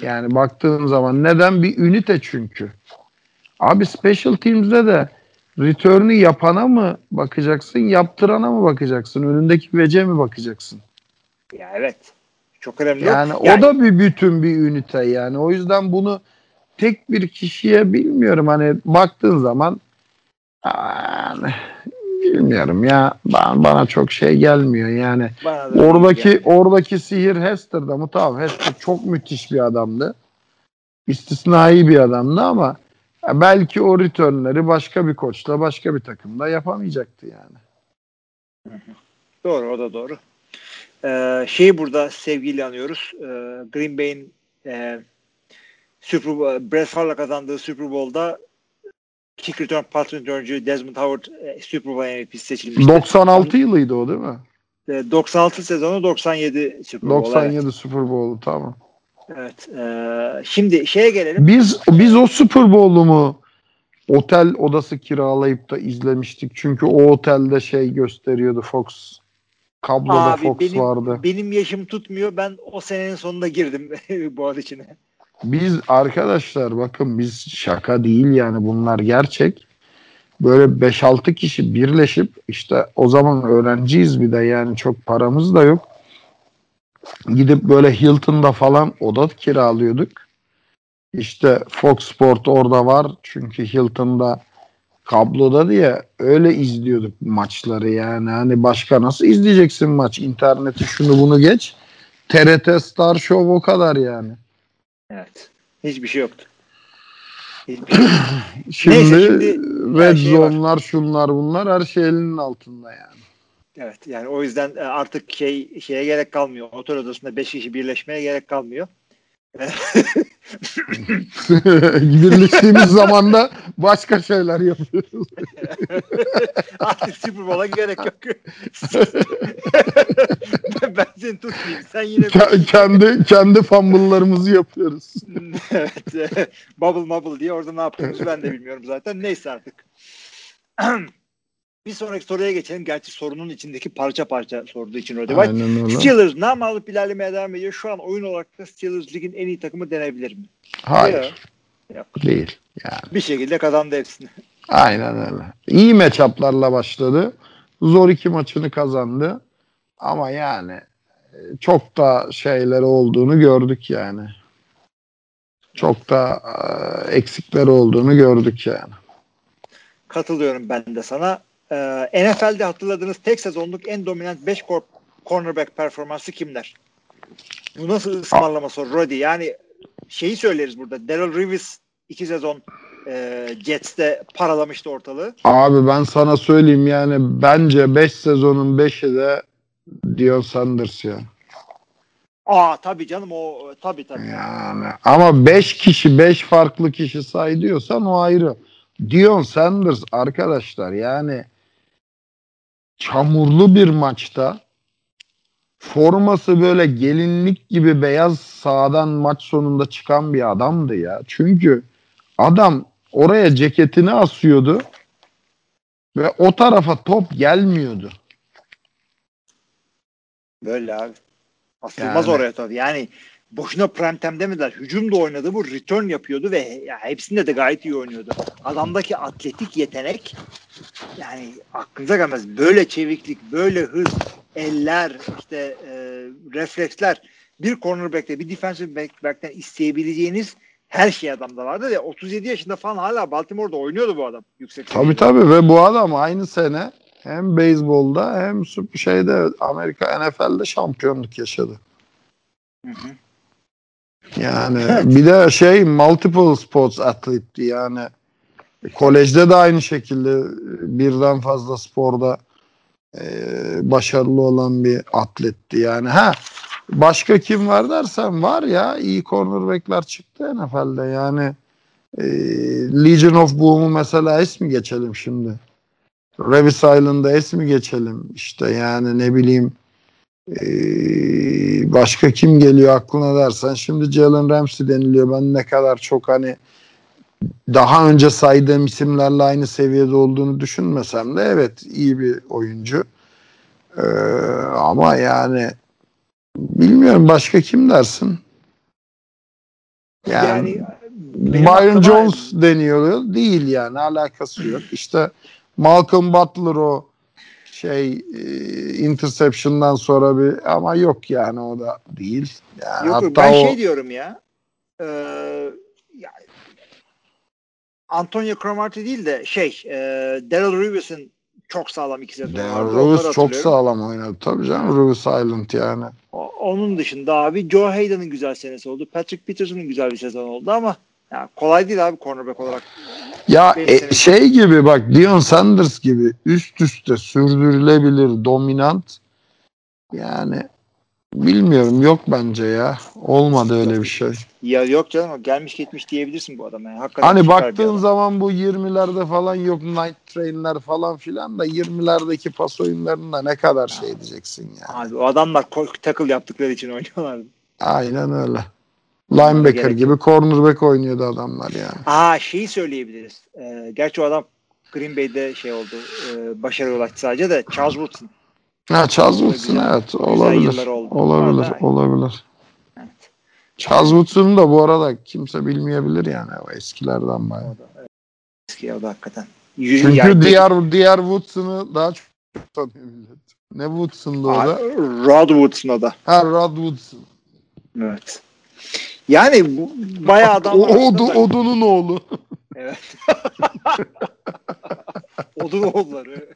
Yani baktığın zaman neden bir ünite çünkü. Abi special teams'de de return'ü yapana mı bakacaksın, yaptırana mı bakacaksın, önündeki vece mi bakacaksın? ya evet. Çok önemli. Yani, Yani- o da bir bütün bir ünite yani. O yüzden bunu tek bir kişiye bilmiyorum hani baktığın zaman yani, bilmiyorum ya bana, bana çok şey gelmiyor yani. Oradaki yani. oradaki sihir Hester'da mı? Tamam Hester çok müthiş bir adamdı. İstisnai bir adamdı ama belki o returnleri başka bir koçla başka bir takımda yapamayacaktı yani. Doğru o da doğru. Ee, şeyi burada sevgiyle anıyoruz. Ee, Green Bay'in e, Super Bowl, Brett Favre'la kazandığı Super Bowl'da kick return punt return'cü Desmond Howard e, Super Bowl MVP'si seçilmişti. 96 yılıydı o değil mi? E, 96 sezonu 97 Super Bowl. 97 Super Bowl'u tamam. Evet. Ee, şimdi şeye gelelim. Biz biz o Super Bowl'u mu otel odası kiralayıp da izlemiştik. Çünkü o otelde şey gösteriyordu Fox. Kabloda Abi Fox benim, vardı. benim yaşım tutmuyor. Ben o senenin sonunda girdim Boğaz içine. Biz arkadaşlar bakın biz şaka değil yani bunlar gerçek. Böyle 5-6 kişi birleşip işte o zaman öğrenciyiz bir de yani çok paramız da yok. Gidip böyle Hilton'da falan oda kiralıyorduk. İşte Fox Sport orada var çünkü Hilton'da kabloda diye öyle izliyorduk maçları yani. Hani başka nasıl izleyeceksin maç? İnterneti şunu bunu geç. TRT Star Show o kadar yani. Evet. Hiçbir şey yoktu. Hiçbir şey yoktu. Şimdi, Neyse, şimdi red şey zone'lar şunlar bunlar her şey elinin altında yani. Evet yani o yüzden e, artık şey şeye gerek kalmıyor. Otel odasında 5 kişi birleşmeye gerek kalmıyor. Birleştiğimiz zaman da başka şeyler yapıyoruz. artık Super Bowl'a gerek yok. ben, ben seni tutmayayım. Sen yine Ke- kendi kendi fumble'larımızı yapıyoruz. evet. e, bubble bubble diye orada ne yaptığımızı ben de bilmiyorum zaten. Neyse artık. Bir sonraki soruya geçelim. Gerçi sorunun içindeki parça parça sorduğu için White. Aynen öyle. Steelers nam alıp ilerlemeye devam ediyor. Şu an oyun olarak da Steelers ligin en iyi takımı denebilir mi? Hayır. Yok. Değil. Yani. Bir şekilde kazandı hepsini. Aynen öyle. İyi matchup'larla başladı. Zor iki maçını kazandı. Ama yani e, çok da şeyleri olduğunu gördük yani. çok da e, eksikleri olduğunu gördük yani. Katılıyorum ben de sana. Ee, NFL'de hatırladığınız tek sezonluk en dominant 5 cornerback performansı kimler? Bu nasıl ısmarlama soru Roddy? Yani şeyi söyleriz burada. Daryl Reeves iki sezon e, Jets'te paralamıştı ortalığı. Abi ben sana söyleyeyim yani bence 5 sezonun 5'i de Dion Sanders ya. Aa tabii canım o tabii tabii. Yani ama 5 kişi 5 farklı kişi say diyorsan o ayrı. Dion Sanders arkadaşlar yani çamurlu bir maçta forması böyle gelinlik gibi beyaz sağdan maç sonunda çıkan bir adamdı ya. Çünkü adam oraya ceketini asıyordu ve o tarafa top gelmiyordu. Böyle abi. Asılmaz Yani. oraya tabii. Yani boşuna prime time demediler. Hücum da oynadı bu. Return yapıyordu ve ya hepsinde de gayet iyi oynuyordu. Adamdaki atletik yetenek yani aklınıza gelmez. Böyle çeviklik, böyle hız, eller, işte e, refleksler bir cornerback'te, bir defensive back- back'ten isteyebileceğiniz her şey adamda vardı ve 37 yaşında falan hala Baltimore'da oynuyordu bu adam. Yüksek Tabii seviyede. tabii ve bu adam aynı sene hem beyzbolda hem şeyde Amerika NFL'de şampiyonluk yaşadı. Hı hı. Yani bir de şey multiple sports atletti yani kolejde de aynı şekilde birden fazla sporda e, başarılı olan bir atletti yani. Ha başka kim var dersen var ya iyi cornerback'ler çıktı NFL'de yani e, Legion of Boom'u mesela es mi geçelim şimdi? Revis Island'da es mi geçelim? İşte yani ne bileyim ee, başka kim geliyor aklına dersen şimdi Jalen Ramsey deniliyor. Ben ne kadar çok hani daha önce saydığım isimlerle aynı seviyede olduğunu düşünmesem de evet iyi bir oyuncu. Ee, ama yani bilmiyorum başka kim dersin? Yani, Yani Byron Jones deniyor. Değil yani alakası yok. İşte Malcolm Butler o şey e, interception'dan sonra bir ama yok yani o da değil. Yani Yok hatta ben o şey diyorum ya. E, ya Antonio Cromartie değil de şey e, Daryl Reeves'in çok sağlam iki sezonu vardı. Darren Onları Rose çok sağlam oynadı tabii canım Rose Island yani. O- Onun dışında abi Joe Hayden'ın güzel senesi oldu. Patrick Peterson'ın güzel bir sezon oldu ama ya kolay değil abi cornerback olarak. Ya Benim e, senin- şey gibi bak Dion Sanders gibi üst üste sürdürülebilir dominant yani bilmiyorum yok bence ya. Olmadı öyle bir şey. Ya yok canım gelmiş gitmiş diyebilirsin bu adama. Yani. Hakikaten Hani baktığın zaman bu 20'lerde falan yok night train'ler falan filan da 20'lerdeki pas oyunlarında ne kadar şey diyeceksin ya. Abi o adamlar tackle yaptıkları için oynuyorlardı. Aynen öyle. Linebacker gibi cornerback oynuyordu adamlar yani. Aa şeyi söyleyebiliriz. Ee, gerçi o adam Green Bay'de şey oldu. E, başarıya ulaştı sadece de Charles Woodson. Ha Charles Woodson Güzel- evet olabilir. oldu. Olabilir, Orada- olabilir. Evet. Charles Woodson'u da bu arada kimse bilmeyebilir yani o eskilerden bayağı. O da, evet. Eski o da hakikaten. Yürü- Çünkü yani- diğer diğer Woodson'u daha çok tanıyor millet. Ne Woodson'du o da? Rod Woodson o da. Ha Rod Woodson. Evet. Yani bu bayağı adam O, odu, odunun oğlu. Evet. Odun oğulları.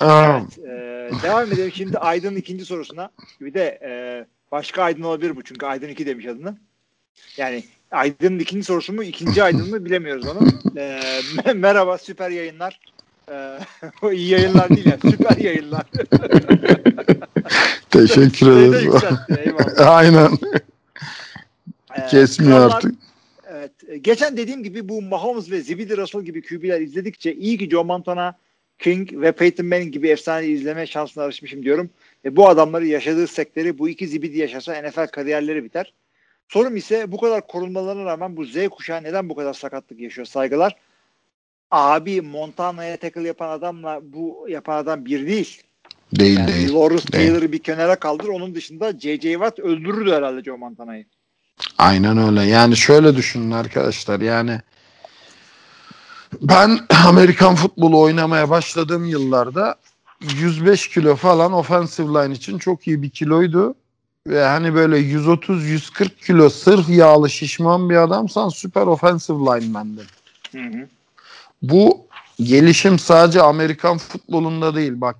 Aa, evet, e, devam edelim şimdi Aydın'ın ikinci sorusuna. Bir de e, başka Aydın olabilir bu çünkü Aydın 2 demiş adını. Yani Aydın'ın ikinci sorusu mu ikinci Aydın mı bilemiyoruz onu. E, me- merhaba süper yayınlar. E, iyi yayınlar değil yani süper yayınlar. Teşekkür eyvallah. Aynen. E, Kesmiyor krallar- artık. Evet. E, Geçen dediğim gibi bu Mahomes ve Zibidi Russell gibi QB'ler izledikçe iyi ki Joe Montana, King ve Peyton Manning gibi efsane izleme şansına erişmişim diyorum. Ve bu adamları yaşadığı sektörü bu iki Zibidi yaşasa NFL kariyerleri biter. Sorum ise bu kadar korunmalarına rağmen bu Z kuşağı neden bu kadar sakatlık yaşıyor saygılar? Abi Montana'ya tackle yapan adamla bu yapan adam bir değil. Değil Yani değil. Lawrence. Taylor'ı bir kenara kaldır. Onun dışında J.J. Watt öldürürdü herhalde Joe Montana'yı. Aynen öyle. Yani şöyle düşünün arkadaşlar. Yani ben Amerikan futbolu oynamaya başladığım yıllarda 105 kilo falan offensive line için çok iyi bir kiloydu. ve hani böyle 130-140 kilo sırf yağlı şişman bir adamsan süper offensive lineman'din. Hı hı. Bu gelişim sadece Amerikan futbolunda değil bak.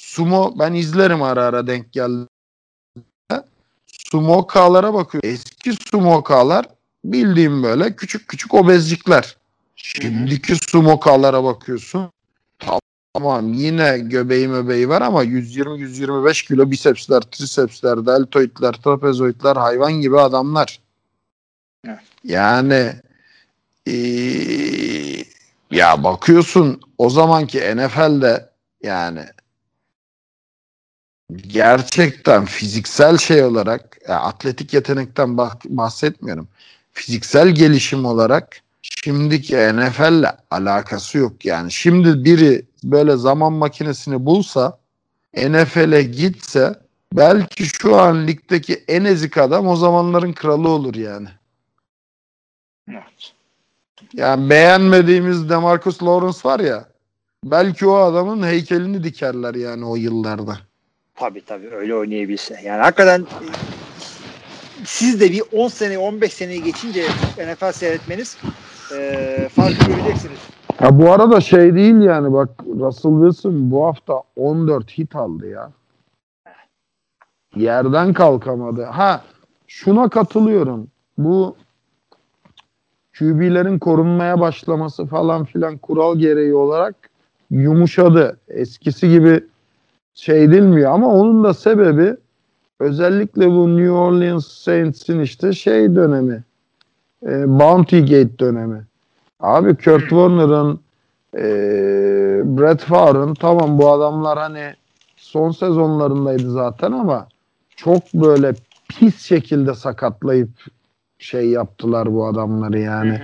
Sumo ben izlerim ara ara denk geldi. Sumokalara bakıyor. Eski sumokalar bildiğim böyle küçük küçük obezcikler. Şimdiki sumokalara bakıyorsun. Tamam yine göbeği möbeği var ama 120-125 kilo bisepsler, trisepsler, deltoidler, trapezoidler hayvan gibi adamlar. Evet. Yani ee, ya bakıyorsun o zamanki NFL'de yani gerçekten fiziksel şey olarak atletik yetenekten bah- bahsetmiyorum. Fiziksel gelişim olarak şimdiki NFL'le alakası yok yani. Şimdi biri böyle zaman makinesini bulsa NFL'e gitse belki şu an ligdeki en ezik adam o zamanların kralı olur yani. Evet. Yani beğenmediğimiz Demarcus Lawrence var ya belki o adamın heykelini dikerler yani o yıllarda. Tabii tabii öyle oynayabilse. Yani hakikaten e, siz de bir 10 sene 15 seneyi geçince NFL seyretmeniz e, farkı göreceksiniz. Ya bu arada şey değil yani bak Russell Wilson bu hafta 14 hit aldı ya. Yerden kalkamadı. Ha şuna katılıyorum. Bu QB'lerin korunmaya başlaması falan filan kural gereği olarak yumuşadı. Eskisi gibi şey edilmiyor ama onun da sebebi özellikle bu New Orleans Saints'in işte şey dönemi e, Bounty Gate dönemi. Abi Kurt Warner'ın e, Brett Favre'ın tamam bu adamlar hani son sezonlarındaydı zaten ama çok böyle pis şekilde sakatlayıp şey yaptılar bu adamları yani.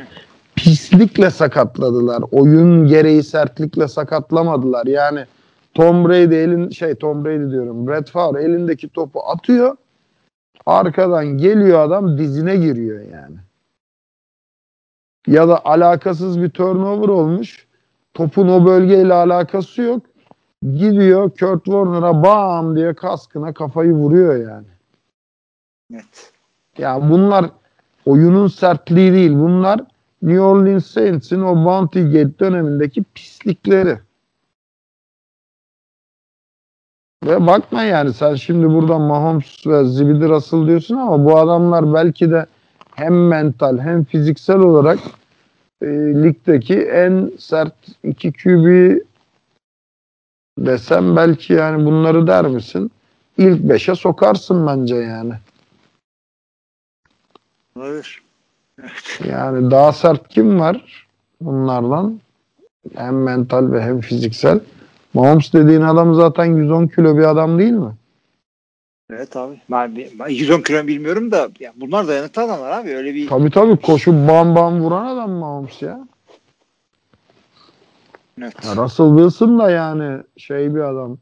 Pislikle sakatladılar. Oyun gereği sertlikle sakatlamadılar. Yani Tom Brady elin şey Tom Brady diyorum. Brett Favre elindeki topu atıyor. Arkadan geliyor adam dizine giriyor yani. Ya da alakasız bir turnover olmuş. Topun o bölgeyle alakası yok. Gidiyor Kurt Warner'a bam diye kaskına kafayı vuruyor yani. Evet. Ya bunlar oyunun sertliği değil. Bunlar New Orleans Saints'in o Bounty Gate dönemindeki pislikleri. Ve bakma yani sen şimdi burada Mahomes ve Zibidi Russell diyorsun ama bu adamlar belki de hem mental hem fiziksel olarak e, ligdeki en sert iki QB desem belki yani bunları der misin? İlk beşe sokarsın bence yani. Olabilir. Yani daha sert kim var bunlardan? Hem mental ve hem fiziksel. Mahomes dediğin adam zaten 110 kilo bir adam değil mi? Evet abi. Ben, ben 110 kilo bilmiyorum da ya bunlar dayanıklı adamlar abi. Öyle bir Tabii tabii koşup bam bam vuran adam Mahomes ya. evet. ya. Russell Wilson da yani şey bir adam.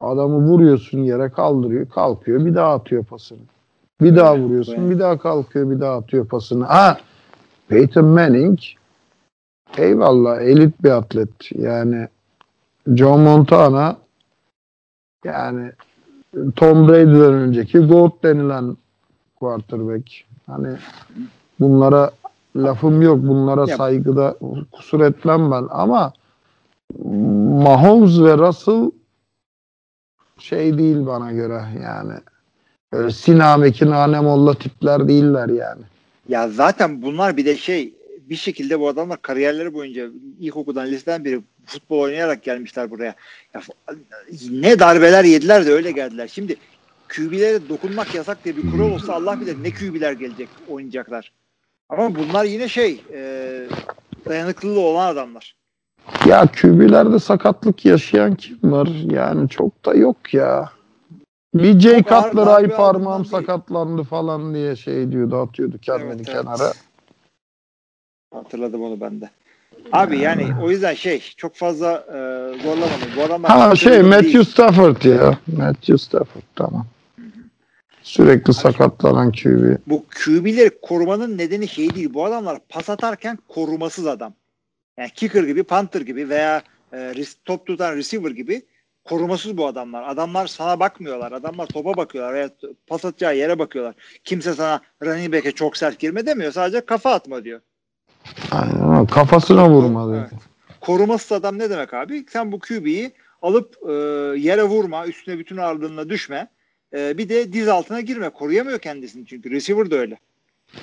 Adamı vuruyorsun yere kaldırıyor, kalkıyor, bir daha atıyor pasını. Bir daha vuruyorsun, bir daha kalkıyor, bir daha atıyor pasını. Ha, Peyton Manning eyvallah elit bir atlet. Yani Joe Montana yani Tom Brady'den önceki GOAT denilen quarterback. Hani bunlara lafım yok. Bunlara Ya- saygıda kusur etmem ben ama Mahomes ve Russell şey değil bana göre yani. Öyle Sinameki Nanemolla tipler değiller yani. Ya zaten bunlar bir de şey bir şekilde bu adamlar kariyerleri boyunca ilkokuldan liseden beri futbol oynayarak gelmişler buraya. Ya, ne darbeler yediler de öyle geldiler. Şimdi QB'lere dokunmak yasak diye bir kural olsa Allah bilir ne QB'ler gelecek oynayacaklar. Ama bunlar yine şey e, dayanıklılığı olan adamlar. Ya QB'lerde sakatlık yaşayan kim var? Yani çok da yok ya. Bir ağır Cutler ay parmağım sakatlandı falan diye şey diyordu atıyordu kendini Evet, evet. Hatırladım onu ben de. Abi yani o yüzden şey çok fazla e, zorlamadım. Adamlar Ha şey değil. Matthew Stafford ya. Matthew Stafford tamam. Sürekli sakatlanan QB. bu QB'leri korumanın nedeni şey değil. Bu adamlar pas atarken korumasız adam. Yani kicker gibi, punter gibi veya e, top tutan receiver gibi Korumasız bu adamlar. Adamlar sana bakmıyorlar. Adamlar topa bakıyorlar veya pas atacağı yere bakıyorlar. Kimse sana running back'e çok sert girme demiyor. Sadece kafa atma diyor. Aynen öyle. Kafasına vurma dedi. Evet. Korumasız adam ne demek abi? Sen bu QB'yi alıp e, yere vurma, üstüne bütün ağırlığına düşme. E, bir de diz altına girme. Koruyamıyor kendisini çünkü. Receiver da öyle.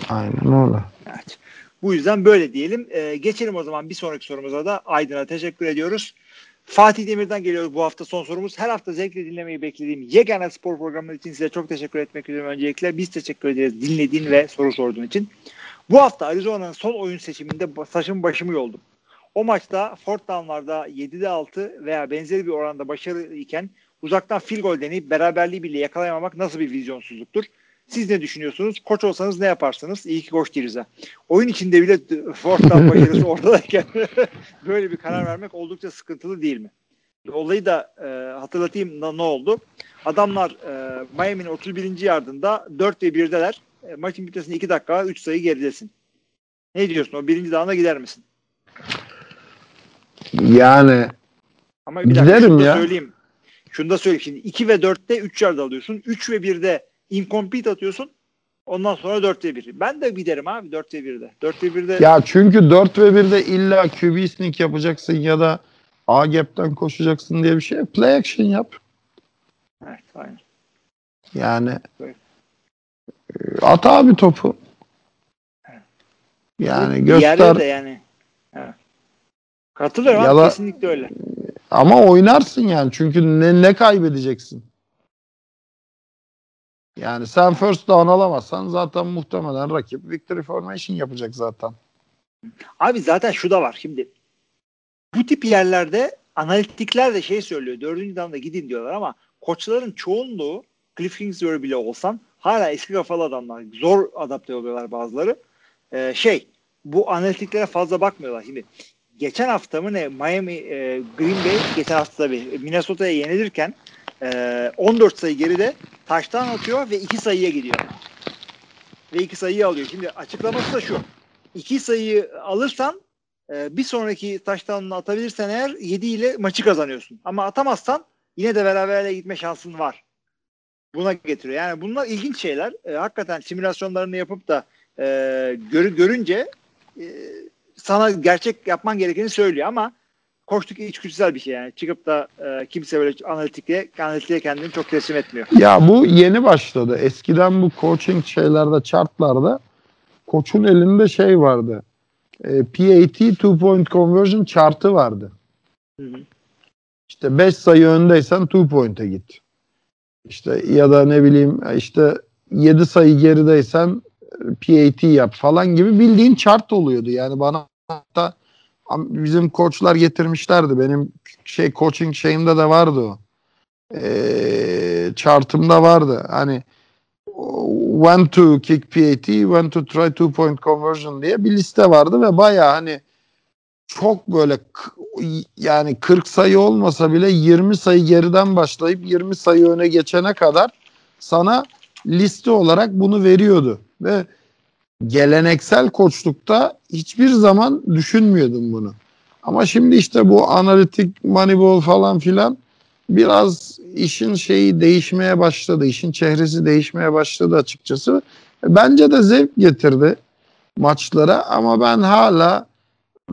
Aynen öyle. Evet. Bu yüzden böyle diyelim. E, geçelim o zaman bir sonraki sorumuza da Aydın'a teşekkür ediyoruz. Fatih Demir'den geliyor bu hafta son sorumuz. Her hafta zevkle dinlemeyi beklediğim yegane spor programları için size çok teşekkür etmek üzere öncelikle. Biz teşekkür ederiz dinlediğin ve soru sorduğun için. Bu hafta Arizona'nın son oyun seçiminde saçım başımı yoldum. O maçta fourth down'larda 7'de 6 veya benzeri bir oranda başarılı iken uzaktan field goal deneyip beraberliği bile yakalayamamak nasıl bir vizyonsuzluktur? Siz ne düşünüyorsunuz? Koç olsanız ne yaparsınız? İyi ki koç değiliz ha. Oyun içinde bile fourth down başarısı ortadayken böyle bir karar vermek oldukça sıkıntılı değil mi? Olayı da e, hatırlatayım da ne oldu? Adamlar e, Miami'nin 31. yardında 4 ve 1'deler. E, maçın bitmesine 2 dakika 3 sayı geridesin. Ne diyorsun? O birinci dağına gider misin? Yani Ama bir dakika Giderim şunu da ya. söyleyeyim. Şunu da söyleyeyim. Şimdi 2 ve 4'te 3 yard alıyorsun. 3 ve 1'de incomplete atıyorsun. Ondan sonra 4 ve 1. Ben de giderim abi 4 ve 1'de. 4 ve 1'de ya çünkü 4 ve 1'de illa QB sneak yapacaksın ya da A gap'ten koşacaksın diye bir şey. Play action yap. Evet, aynen. Yani Evet. At abi topu. Yani göster de yani. Evet. Katılıyorum Ya abi, kesinlikle öyle. ama oynarsın yani. Çünkü ne, ne kaybedeceksin? Yani sen first down alamazsan zaten muhtemelen rakip victory formation yapacak zaten. Abi zaten şu da var şimdi. Bu tip yerlerde analitikler de şey söylüyor. Dördüncü damda gidin diyorlar ama koçların çoğunluğu Cliff Kingsbury bile olsan hala eski kafalı adamlar. Zor adapte oluyorlar bazıları. Ee, şey bu analitiklere fazla bakmıyorlar. Şimdi geçen hafta mı ne Miami e, Green Bay geçen hafta tabii Minnesota'ya yenilirken e, 14 sayı geride taştan atıyor ve 2 sayıya gidiyor. Ve 2 sayıyı alıyor. Şimdi açıklaması da şu. 2 sayıyı alırsan e, bir sonraki taştanını atabilirsen eğer 7 ile maçı kazanıyorsun. Ama atamazsan yine de beraberliğe gitme şansın var. Buna getiriyor. Yani bunlar ilginç şeyler. E, hakikaten simülasyonlarını yapıp da e, görü, görünce e, sana gerçek yapman gerekeni söylüyor ama koştuk içgüdüsel bir şey yani. Çıkıp da e, kimse böyle analitikliğe, analitikliğe kendini çok teslim etmiyor. Ya bu yeni başladı. Eskiden bu coaching şeylerde, chartlarda koçun elinde şey vardı. E, PAT two point conversion chartı vardı. Hı hı. İşte 5 sayı öndeysen two point'e git. İşte ya da ne bileyim işte 7 sayı gerideysen e, PAT yap falan gibi bildiğin chart oluyordu. Yani bana hatta bizim koçlar getirmişlerdi. Benim şey coaching şeyimde de vardı o. Ee, chartımda vardı. Hani when to kick PAT, when to try two point conversion diye bir liste vardı ve baya hani çok böyle yani 40 sayı olmasa bile 20 sayı geriden başlayıp 20 sayı öne geçene kadar sana liste olarak bunu veriyordu ve geleneksel koçlukta hiçbir zaman düşünmüyordum bunu. Ama şimdi işte bu analitik moneyball falan filan biraz işin şeyi değişmeye başladı. işin çehresi değişmeye başladı açıkçası. Bence de zevk getirdi maçlara ama ben hala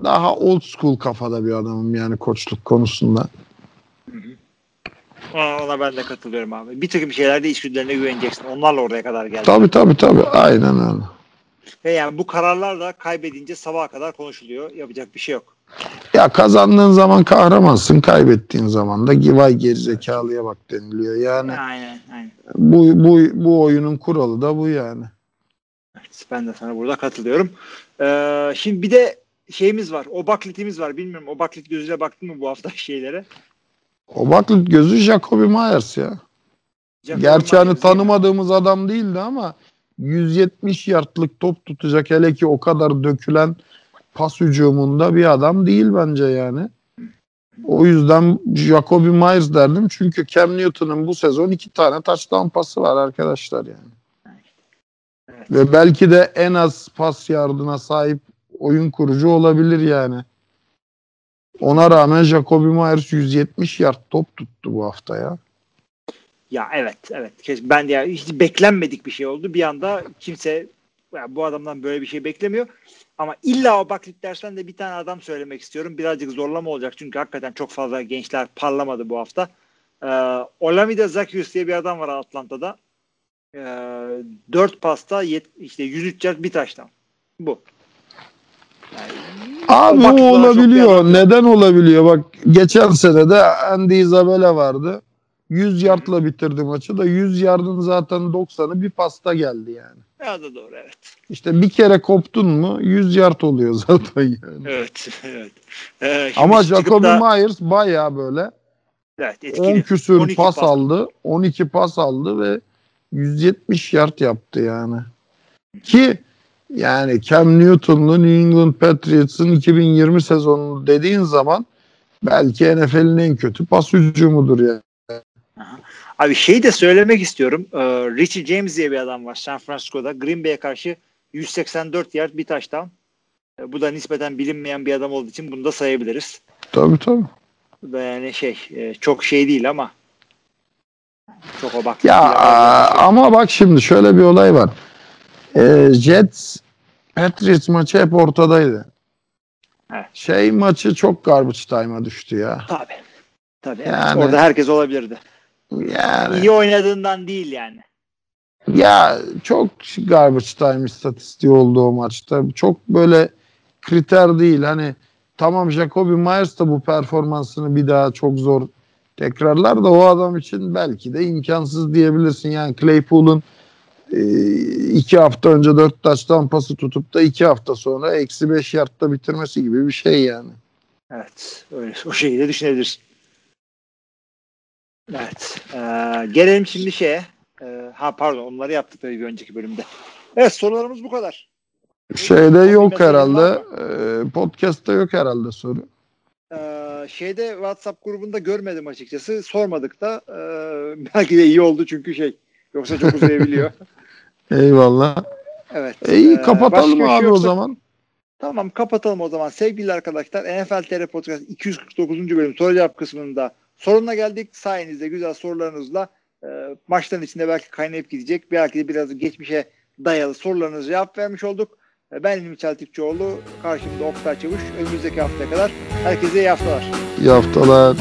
daha old school kafada bir adamım yani koçluk konusunda. Ona, ben de katılıyorum abi. Bir takım şeylerde içgüdülerine güveneceksin. Onlarla oraya kadar geldi. Tabii tabii tabii aynen öyle. Ve yani bu kararlar da kaybedince sabaha kadar konuşuluyor. Yapacak bir şey yok. Ya kazandığın zaman kahramansın, kaybettiğin zaman da vay gerizekalıya bak deniliyor. Yani Aynen aynen. bu, bu, bu oyunun kuralı da bu yani. Evet, ben de sana burada katılıyorum. Ee, şimdi bir de şeyimiz var. O baklitimiz var. Bilmiyorum o baklit gözüyle baktın mı bu hafta şeylere? O baklit gözü Jacoby Myers ya. Jacob Gerçi hani Myers tanımadığımız adam değildi ama 170 yardlık top tutacak hele ki o kadar dökülen pas hücumunda bir adam değil bence yani. O yüzden Jacoby Myers derdim çünkü Cam Newton'un bu sezon iki tane touchdown pası var arkadaşlar yani. Evet. Ve belki de en az pas yardına sahip oyun kurucu olabilir yani. Ona rağmen Jacoby Myers 170 yard top tuttu bu hafta ya. Ya evet evet. Ben de ya hiç beklenmedik bir şey oldu. Bir anda kimse ya bu adamdan böyle bir şey beklemiyor. Ama illa o baklit dersen de bir tane adam söylemek istiyorum. Birazcık zorlama olacak çünkü hakikaten çok fazla gençler parlamadı bu hafta. Ee, Olamide Zacchaeus diye bir adam var Atlanta'da. Ee, 4 pasta yet, işte 103 yard bir taştan. Bu. Abi o, o olabiliyor. Neden olabiliyor? Bak geçen sene de Andy Isabella vardı. 100 yardla bitirdi maçı da 100 yardın zaten 90'ı bir pasta geldi yani. Ya da doğru evet. İşte bir kere koptun mu 100 yard oluyor zaten yani. Evet. evet. Ee, Ama Jacoby da... Myers baya böyle evet, etkili. 10 küsür pas, pas aldı. 12 pas aldı ve 170 yard yaptı yani. Ki yani Cam Newton'lu New England Patriots'ın 2020 sezonu dediğin zaman belki NFL'in en kötü pas hücumudur yani. Abi şey de söylemek istiyorum. Ee, Richie James diye bir adam var San Francisco'da. Green Bay'e karşı 184 yard bir taştan. Ee, bu da nispeten bilinmeyen bir adam olduğu için bunu da sayabiliriz. Tabii tabii. Bu da yani şey e, çok şey değil ama çok o bak. Ya ama bak şimdi şöyle bir olay var. Ee, Jets Patriots maçı hep ortadaydı. Evet. Şey maçı çok garbage time'a düştü ya. Tabii. Tabii. Yani, Orada herkes olabilirdi. Yani. İyi oynadığından değil yani. Ya çok garbage time istatistiği oldu o maçta. Çok böyle kriter değil. Hani tamam Jacoby Myers da bu performansını bir daha çok zor tekrarlar da o adam için belki de imkansız diyebilirsin. Yani Claypool'un iki hafta önce dört taştan pası tutup da iki hafta sonra eksi beş yardta bitirmesi gibi bir şey yani. Evet. Öyle, o şeyi de düşünebilirsin. Evet. Ee, gelelim şimdi şeye. Ee, ha pardon onları yaptık tabii bir önceki bölümde. Evet sorularımız bu kadar. Şeyde yok herhalde. E, podcast'ta yok herhalde soru. Ee, şeyde WhatsApp grubunda görmedim açıkçası. Sormadık da. E, belki de iyi oldu çünkü şey. Yoksa çok uzayabiliyor. Eyvallah. Evet. E, iyi kapatalım ee, abi şey o zaman. Tamam kapatalım o zaman. Sevgili arkadaşlar NFL TR Podcast 249. bölüm soru cevap kısmında Sonuna geldik. Sayenizde güzel sorularınızla e, maçların içinde belki kaynayıp gidecek. Belki de biraz geçmişe dayalı sorularınızı cevap vermiş olduk. E, ben İlmi Çeltikçioğlu. Karşımda Oktay Çavuş. Önümüzdeki haftaya kadar herkese iyi haftalar. İyi haftalar.